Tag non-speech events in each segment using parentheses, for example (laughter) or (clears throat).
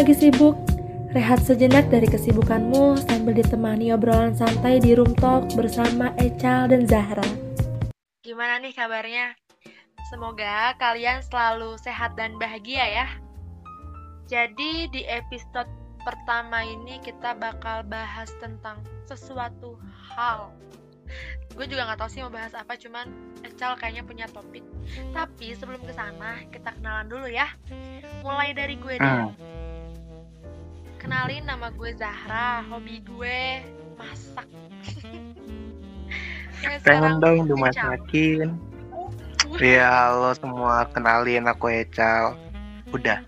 lagi sibuk? Rehat sejenak dari kesibukanmu sambil ditemani obrolan santai di Room Talk bersama Ecal dan Zahra. Gimana nih kabarnya? Semoga kalian selalu sehat dan bahagia ya. Jadi di episode pertama ini kita bakal bahas tentang sesuatu hal. Gue juga nggak tahu sih mau bahas apa, cuman Ecal kayaknya punya topik. Tapi sebelum ke sana, kita kenalan dulu ya. Mulai dari gue deh. Kenalin nama gue Zahra, hobi gue masak. Gue Pengen dong dimasakin. Iya, halo semua. Kenalin aku Ecal. Udah.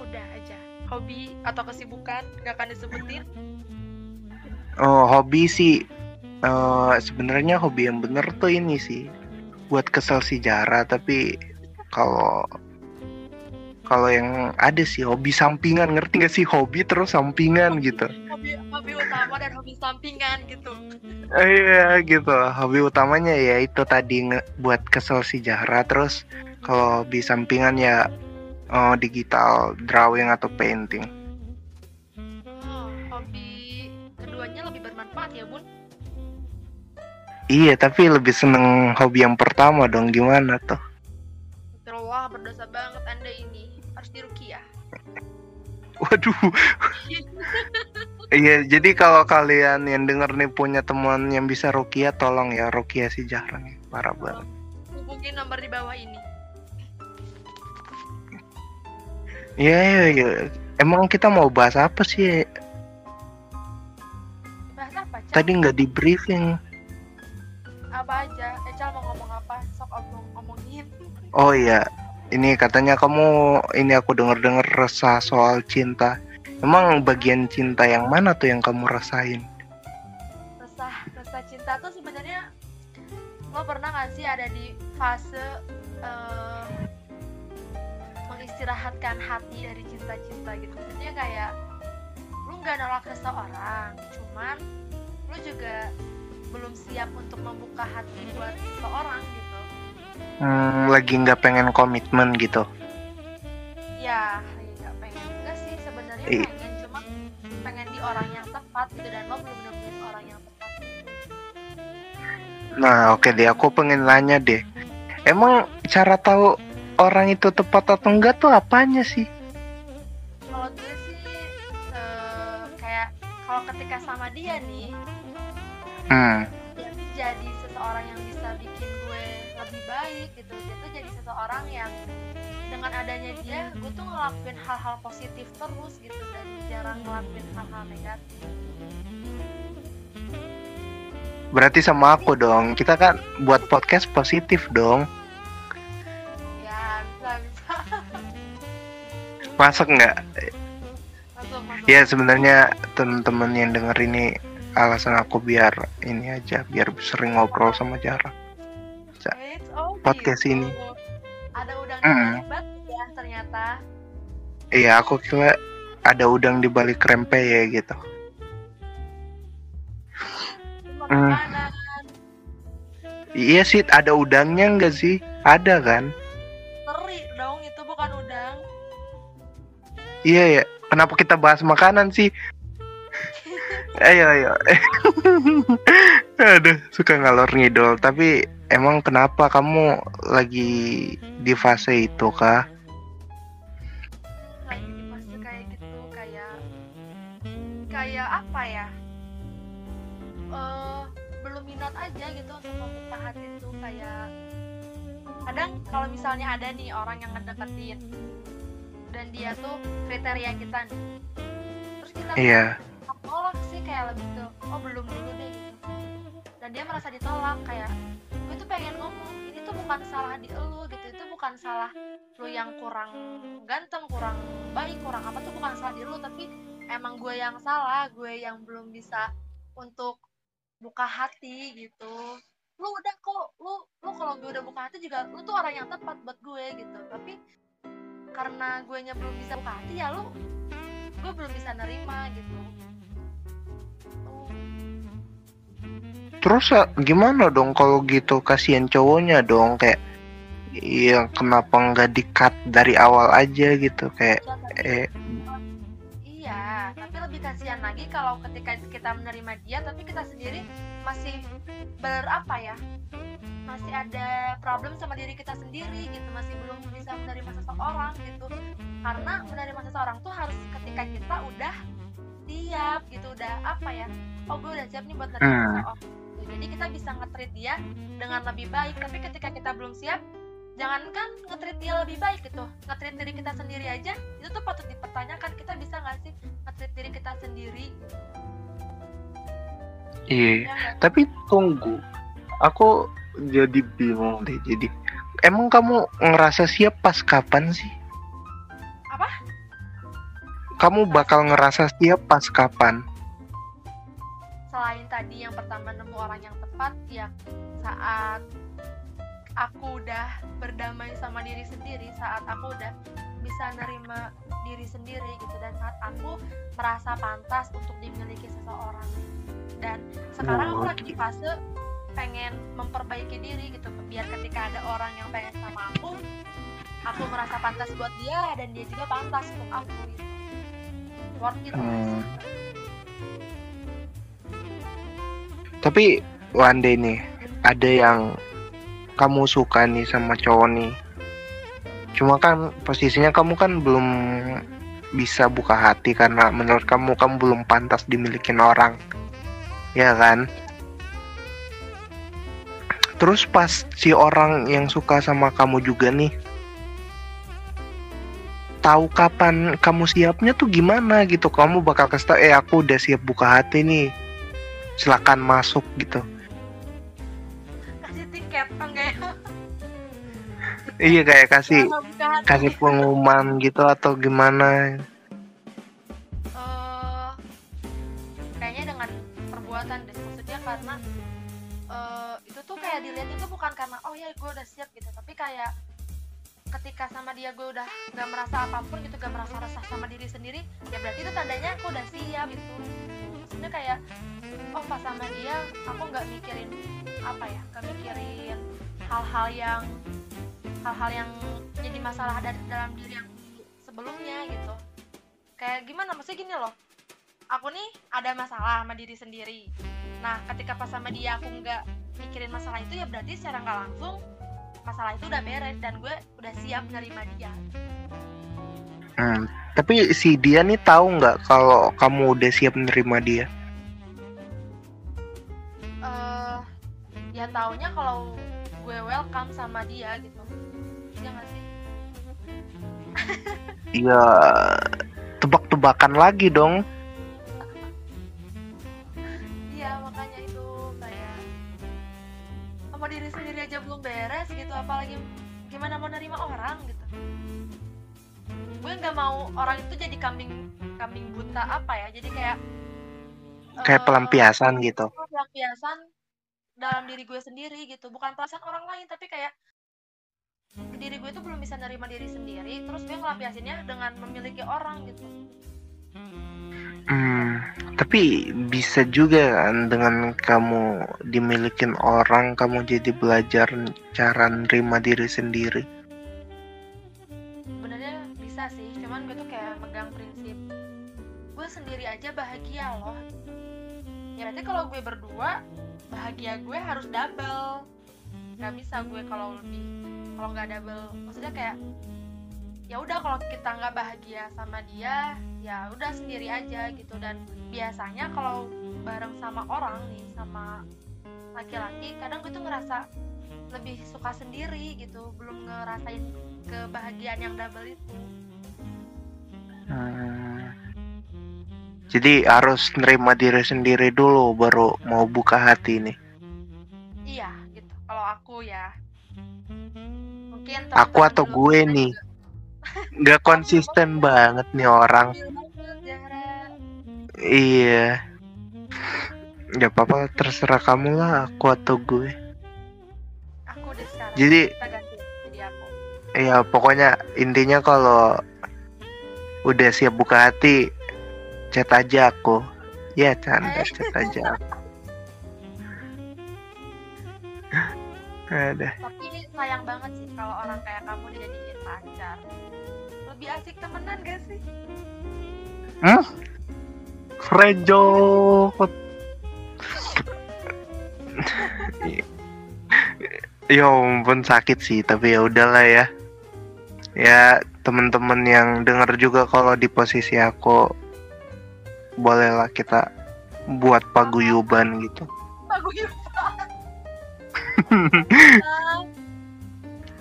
Udah aja. Hobi atau kesibukan nggak akan disebutin. Oh, hobi sih. eh sebenarnya hobi yang bener tuh ini sih. Buat kesel sejarah, tapi kalau kalau yang ada sih hobi sampingan, ngerti gak sih hobi terus sampingan gitu. Hobi hobi utama dan hobi sampingan gitu. Eh, Iya gitu. Hobi utamanya ya itu tadi buat kesel sejarah, terus kalau hobi sampingan ya eh, digital drawing atau painting. Oh, hobi keduanya lebih bermanfaat ya bun. Iya, tapi lebih seneng hobi yang pertama dong. Gimana tuh? Wah berdosa banget anda ini. Waduh. Iya, jadi kalau kalian yang denger nih punya teman yang bisa rukia, tolong ya rukia si Zahra nih. Parah banget. Hubungi nomor di bawah ini. Iya, iya, iya. Emang kita mau bahas apa sih? Bahas apa? Cak? Tadi nggak di briefing. Apa aja? Ecal mau ngomong apa? Sok omong omongin. Oh iya, ini katanya kamu ini aku denger-denger resah soal cinta. Emang bagian cinta yang mana tuh yang kamu rasain? Resah, resah cinta tuh sebenarnya lo pernah gak sih ada di fase eh, mengistirahatkan hati dari cinta-cinta gitu maksudnya kayak lu nggak nolak seseorang cuman lu juga belum siap untuk membuka hati buat seseorang gitu Hmm, lagi nggak pengen komitmen gitu. ya nggak pengen enggak sih sebenarnya pengen cuma pengen di orang yang tepat gitu dan lo belum nemuin orang yang tepat Nah, oke deh, aku pengen nanya deh. Emang cara tahu orang itu tepat atau enggak tuh apanya sih? kalau gue sih eh, kayak kalau ketika sama dia nih Hmm, baik gitu dia tuh jadi seseorang yang dengan adanya dia gue tuh ngelakuin hal-hal positif terus gitu dan jarang ngelakuin hal-hal negatif berarti sama aku dong. Kita kan buat podcast positif dong. ya bisa bisa (laughs) Masuk nggak? masuk masuk Ya sebenarnya temen-temen yang denger ini alasan aku biar ini aja, biar sering ngobrol sama Jara. Wait, oh podcast ini. ada udang Mm. batu ya ternyata Iya, aku kira ada udang di balik rempe ya gitu. Mm. Iya sih, ada udangnya enggak sih? Ada kan? teri dong itu bukan udang Iya ya. Kenapa kita bahas makanan sih? (laughs) ayo ayo. (laughs) Aduh, suka ngalor ngidol. Tapi emang kenapa kamu lagi di fase itu kah? lagi di fase kayak gitu kayak kayak apa ya eh belum minat aja gitu untuk membuka hati tuh kayak kadang kalau misalnya ada nih orang yang ngedeketin dan dia tuh kriteria kita nih terus kita tuh Iya. nolak sih kayak lebih ke oh belum dulu deh gitu dan dia merasa ditolak kayak gue tuh pengen ngomong ini tuh bukan salah di elu gitu. Itu bukan salah lu yang kurang ganteng kurang baik kurang apa tuh bukan salah di lu. Tapi emang gue yang salah gue yang belum bisa untuk buka hati gitu. Lu udah kok lu lu kalau gue udah buka hati juga lu tuh orang yang tepat buat gue gitu. Tapi karena gue nya belum bisa buka hati ya lu gue belum bisa nerima gitu Terus eh, gimana dong kalau gitu? Kasihan cowoknya dong kayak Iya kenapa nggak di cut dari awal aja gitu? Kayak Ya, eh. Dia tapi lebih kasihan lagi kalau ketika kita menerima dia tapi kita sendiri masih berapa ya masih ada problem sama diri kita sendiri gitu. Masih belum bisa menerima seseorang gitu. Karena menerima seseorang tuh harus ketika kita udah siap gitu udah apa ya oh gue udah siap nih buat menerima Hmm. seseorang. Jadi kita bisa nge-treat dia dengan lebih baik tapi ketika kita belum siap jangankan nge-treat dia lebih baik gitu nge-treat diri kita sendiri aja itu tuh patut dipertanyakan kita bisa nggak sih nge-treat diri kita sendiri Iya. ya nggak? Tapi tunggu, aku jadi bingung deh. Jadi emang kamu ngerasa siap pas kapan sih? Apa? Kamu bakal ngerasa siap pas kapan? Selain tadi yang pertama nemu orang yang tepat ya saat aku udah berdamai sama diri sendiri saat aku udah bisa nerima diri sendiri gitu dan saat aku merasa pantas untuk dimiliki seseorang. Dan sekarang aku lagi di fase pengen memperbaiki diri gitu biar ketika ada orang yang pengen sama aku aku merasa pantas buat dia dan dia juga pantas untuk aku gitu. Worth it lah Tapi one day nih ada yang kamu suka nih sama cowok nih. Cuma kan posisinya kamu kan belum bisa buka hati karena menurut kamu kamu belum pantas dimiliki orang. Ya kan? Terus pas si orang yang suka sama kamu juga nih tahu kapan kamu siapnya tuh gimana gitu kamu bakal kasih tau eh aku udah siap buka hati nih silakan masuk gitu. Kasih tiket enggak ya. Iya kayak kasih kasih pengumuman gitu atau gimana. Eh, kayaknya dengan perbuatan deh maksudnya karena eh, itu tuh kayak dilihat itu bukan karena oh ya gue udah siap gitu. Tapi kayak ketika sama dia gue udah gak merasa apa pun gitu gak merasa resah sama diri sendiri ya berarti itu tandanya aku udah siap gitu maksudnya kayak oh pas sama dia aku nggak mikirin apa ya gak mikirin hal-hal yang hal-hal yang jadi masalah dari dalam diri aku sebelumnya gitu. Kayak gimana? Maksudnya gini loh aku nih ada masalah sama diri sendiri. Nah ketika pas sama dia aku nggak mikirin masalah itu ya berarti secara nggak langsung masalah itu udah beres dan gue udah siap menerima dia Hmm, tapi si dia nih tahu nggak kalau kamu udah siap menerima dia? Eh ya taunya kalau gue welcome sama dia gitu. Ya nggak sih? (laughs) Ya tebak-tebakan lagi dong. Iya makanya itu kayak sama diri sendiri aja belum beres gitu. Apalagi gimana mau nerima orang gitu nggak mau orang itu jadi kambing kambing buta apa ya? Jadi kayak kayak eh, pelampiasan gitu. pelampiasan dalam diri gue sendiri gitu. Bukan perasaan orang lain tapi kayak diri gue tuh belum bisa nerima diri sendiri terus gue ngelampiasinnya dengan memiliki orang gitu. Hmm, tapi bisa juga kan dengan kamu dimilikin orang, kamu jadi belajar cara nerima diri sendiri. Bahagia loh. Ya berarti kalau gue berdua bahagia gue harus double. Nggak bisa gue kalau lebih kalau nggak double. Maksudnya kayak ya udah kalau kita nggak bahagia sama dia ya udah sendiri aja gitu. Dan biasanya kalau bareng sama orang nih sama laki-laki kadang gue tuh ngerasa lebih suka sendiri gitu. Belum ngerasain kebahagiaan yang double itu Jadi harus nerima diri sendiri dulu baru mau buka hati nih. iya gitu kalau aku ya mungkin Aku atau gue nih? Nggak konsisten banget nih orang. Iya. Ya apa-apa terserah kamu lah aku atau gue. aku sekarang Jadi kita ganti jadi aku ya pokoknya intinya kalau udah siap buka hati chat aja aku. Ya canda chat aja (laughs) aku. Ada. tapi sayang banget sih kalau orang kayak kamu dijadiin pacar lebih asik temenan gak sih Hmm? Frejot. (laughs) ya ampun sakit sih, tapi ya udahlah ya. Ya teman-teman yang denger juga kalau di posisi aku bolehlah kita buat paguyuban gitu. Paguyuban. (laughs)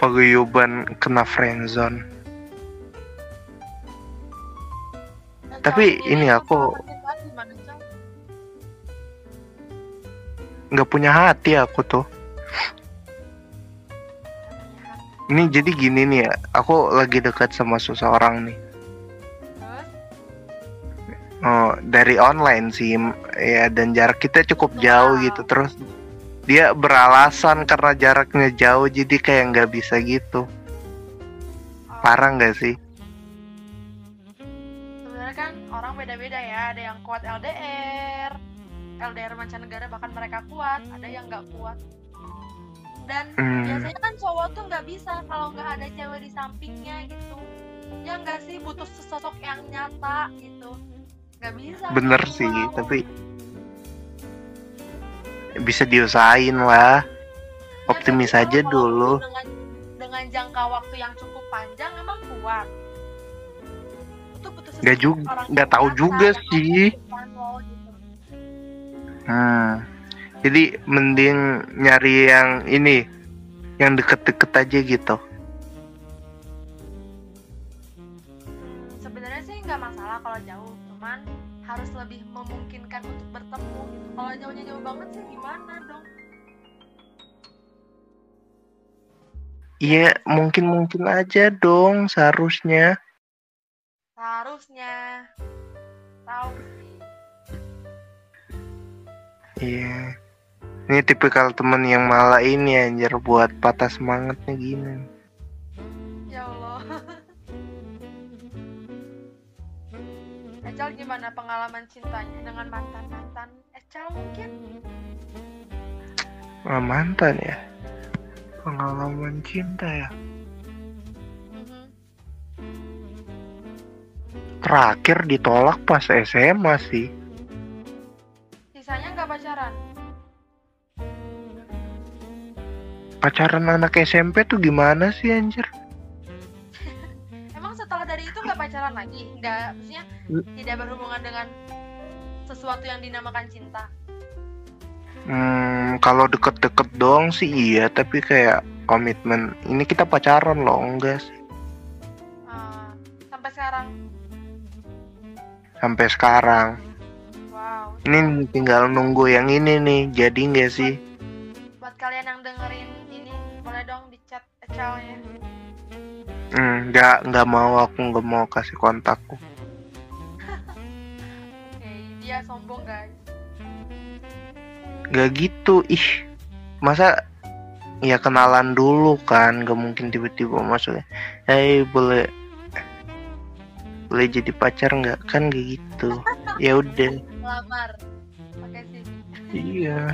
Paguyuban kena friendzone. Tapi ini aku- nggak punya hati aku tuh. Ini jadi gini nih ya, aku lagi dekat sama seseorang nih. Dari online sih ya dan jarak kita cukup jauh gitu terus dia beralasan karena jaraknya jauh jadi kayak nggak bisa gitu parah nggak sih Sebenarnya kan orang beda-beda ya, ada yang kuat LDR, LDR mancanegara bahkan mereka kuat, ada yang nggak kuat. Dan Hmm. biasanya kan cowok tuh nggak bisa kalau nggak ada cewek di sampingnya gitu. Ya nggak sih butuh sesosok yang nyata gitu. Nggak bisa. bener sih wow. tapi bisa diusahain lah Ya, optimis aja dulu Dengan, dengan jangka waktu yang cukup panjang emang kuat. Sesosok juga- nggak tahu juga sih. lo gitu. hmm. jadi mending nyari yang ini yang deket-deket aja gitu harus lebih memungkinkan untuk bertemu gitu. Kalau jauhnya jauh banget sih gimana dong? Iya mungkin mungkin aja dong seharusnya. Seharusnya. Tahu sih. Iya. Ini tipikal temen yang malah ini anjir buat patah semangatnya gini Echal gimana pengalaman cintanya dengan mantan mantan Echal mungkin? Ah, mantan ya? Pengalaman cinta ya? Mhm. terakhir ditolak pas SMA sih. Sisanya nggak pacaran? Pacaran anak SMP tuh gimana sih anjir? (laughs) Emang setelah dari itu nggak pacaran lagi? Nggak maksudnya. Tidak berhubungan dengan sesuatu yang dinamakan cinta Hmm, kalau deket-deket doang sih iya, tapi kayak komitmen. Ini kita pacaran loh, enggak sih. Ah, sampai sekarang Sampai sekarang. wow Ini tinggal nunggu yang ini nih, jadi enggak sih? buat kalian yang dengerin ini boleh dong di chat ya Hmm, enggak, enggak mau aku enggak mau kasih kontakku. Sombong guys. Enggak gitu, ih. Masa ya kenalan dulu kan, gak mungkin tiba-tiba masuk. Hei, boleh boleh jadi pacar nggak? Kan gak gitu. Ya udah. Lamar pakai iya.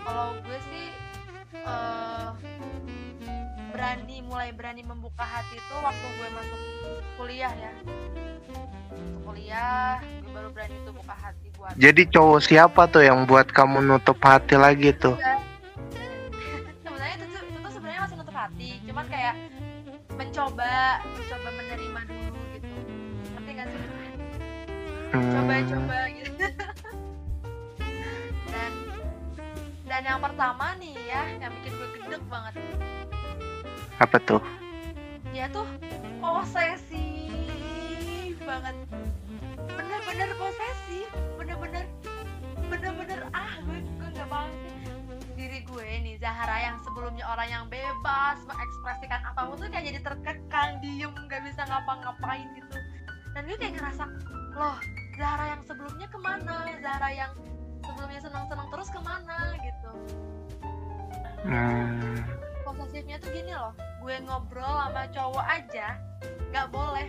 Kalau gue sih eh, berani mulai berani membuka hati itu waktu gue masuk kuliah ya. Masuk kuliah gue baru berani tuh buka hati buat Jadi cowok siapa tuh yang buat kamu nutup hati lagi tuh? (laughs) sebenarnya itu tuh itu tuh sebenarnya masih nutup hati cuman kayak mencoba mencoba menerima dulu gitu. Ngerti gak sih? Hmm, coba-coba gitu. Dan dan yang pertama nih ya yang bikin gue gedek banget apa tuh? dia tuh posesif banget. Bener-bener posesif bener-bener bener-bener ah gue gue nggak paham sih. Diri gue nih Zahara yang sebelumnya orang yang bebas mengekspresikan apa pun tuh kayak jadi terkekang diem nggak bisa ngapa-ngapain gitu. Dan gue kayak ngerasa loh Zahara yang sebelumnya ke mana? Zahara yang sebelumnya senang-senang terus ke mana? Gitu. Hmm, posesifnya tuh gini loh. Gue ngobrol sama cowok aja nggak boleh.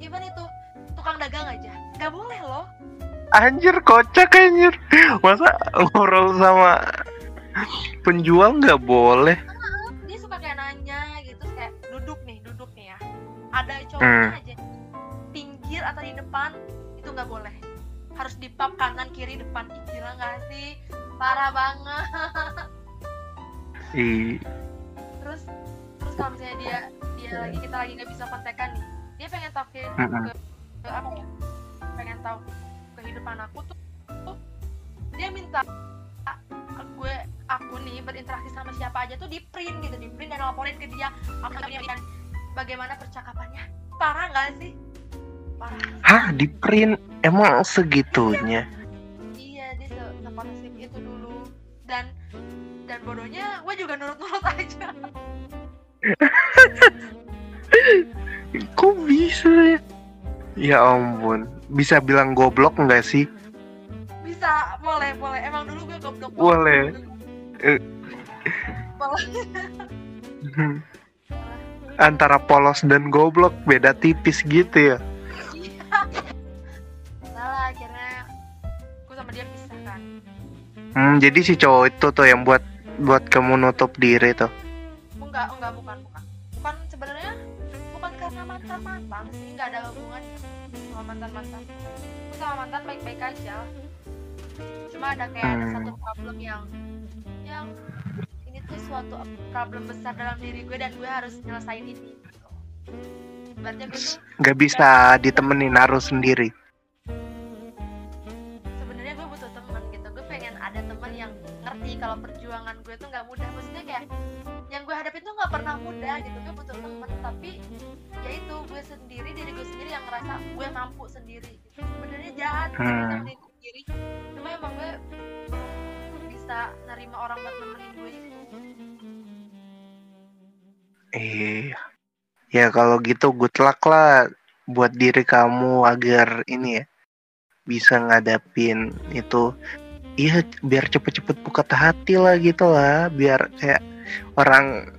Even itu tukang dagang aja nggak boleh loh. Anjir kocak anjir. Masa ngobrol sama penjual nggak boleh? dia suka kayak nanya gitu kayak duduk nih duduk nih ya. Ada cowoknya Hmm. aja pinggir atau di depan itu nggak boleh. Harus di pub kanan kiri depan. Ih, gila nggak sih? Parah banget terus terus kalau misalnya dia dia lagi kita lagi nggak bisa kontekan nih dia pengen tahu ke, ke, ke apa ya pengen tahu kehidupan aku tuh, tuh dia minta gue aku nih berinteraksi sama siapa aja tuh di print gitu di print dan laporin ke dia aku dan bagaimana percakapannya? Parah nggak sih? Parah. Hah, di print? Emang segitunya? Dan bodohnya gue juga nurut-nurut aja (laughs) Kok bisa ya? Ya ampun, bisa bilang goblok nggak sih? bisa boleh boleh emang dulu gue goblok. Boleh. Eh. boleh (laughs) Antara polos dan goblok beda tipis gitu ya. iya salah akhirnya gue sama dia pisah kan Hmm, jadi si cowok itu tuh yang buat buat kamu nutup diri tuh. enggak enggak bukan bukan bukan sebenarnya bukan karena mantan mantan sih nggak ada hubungan sama mantan mantan sama mantan baik baik aja cuma ada kayak ada Hmm. satu problem yang yang ini tuh suatu problem besar dalam diri gue dan gue harus nyelesain ini gitu. berarti gue tuh Nggak bisa ditemenin harus sendiri. Gue tuh nggak mudah maksudnya kayak yang gue hadapin tuh nggak pernah mudah gitu gue butuh teman tapi ya itu gue sendiri diri gue sendiri yang ngerasa gue mampu sendiri gitu. sebenarnya jahat gitu Hmm. sama diri gue sendiri cuma emang gue belum bisa nerima orang buat nemenin gue itu Iya. Ya kalau gitu good luck lah buat diri kamu agar ini ya bisa ngadapin itu. Iya biar cepet-cepet buka hati lah gitu lah biar kayak orang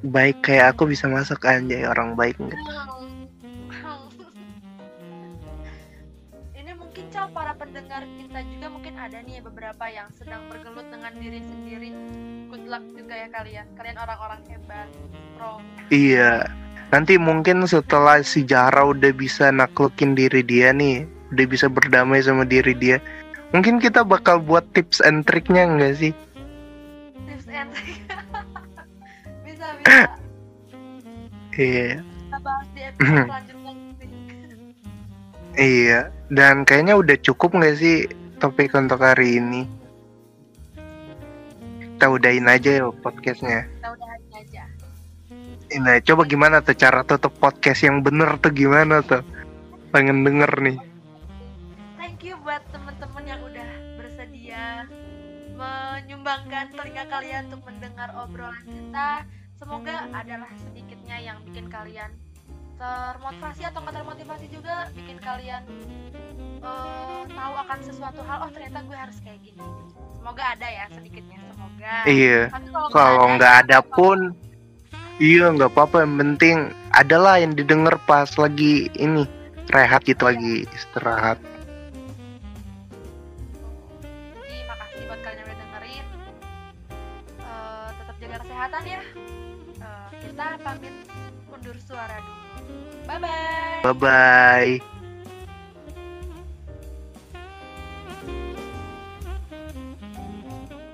baik kayak aku bisa masuk anjay orang baik enggak. (laughs) ini mungkin cal para pendengar kita juga mungkin ada nih beberapa yang sedang bergelut dengan diri sendiri good luck juga ya kalian kalian orang-orang hebat pro Iya. Nanti mungkin setelah si Jara udah bisa naklukin diri dia nih, udah bisa berdamai sama diri dia. Mungkin kita bakal buat tips and triknya enggak sih? tips and trick (laughs) bisa (laughs) bisa Iya. kita bahas di episode (clears throat) selanjutnya sih. Iya, dan kayaknya udah cukup nggak sih topik untuk hari ini? Kita udahin aja ya podcastnya. kita udahan aja Nah, coba gimana tuh cara tutup podcast yang bener tuh gimana tuh? Pengen denger nih. Menyumbangkan telinga kalian untuk mendengar obrolan kita semoga adalah sedikitnya yang bikin kalian termotivasi atau nggak termotivasi juga bikin kalian eh, tahu akan sesuatu hal oh ternyata gue harus kayak gini semoga ada ya sedikitnya semoga Iya. Kalau nggak ada ya pun, iya nggak apa-apa. Yang penting adalah yang didengar pas lagi ini rehat gitu lagi istirahat. Eh,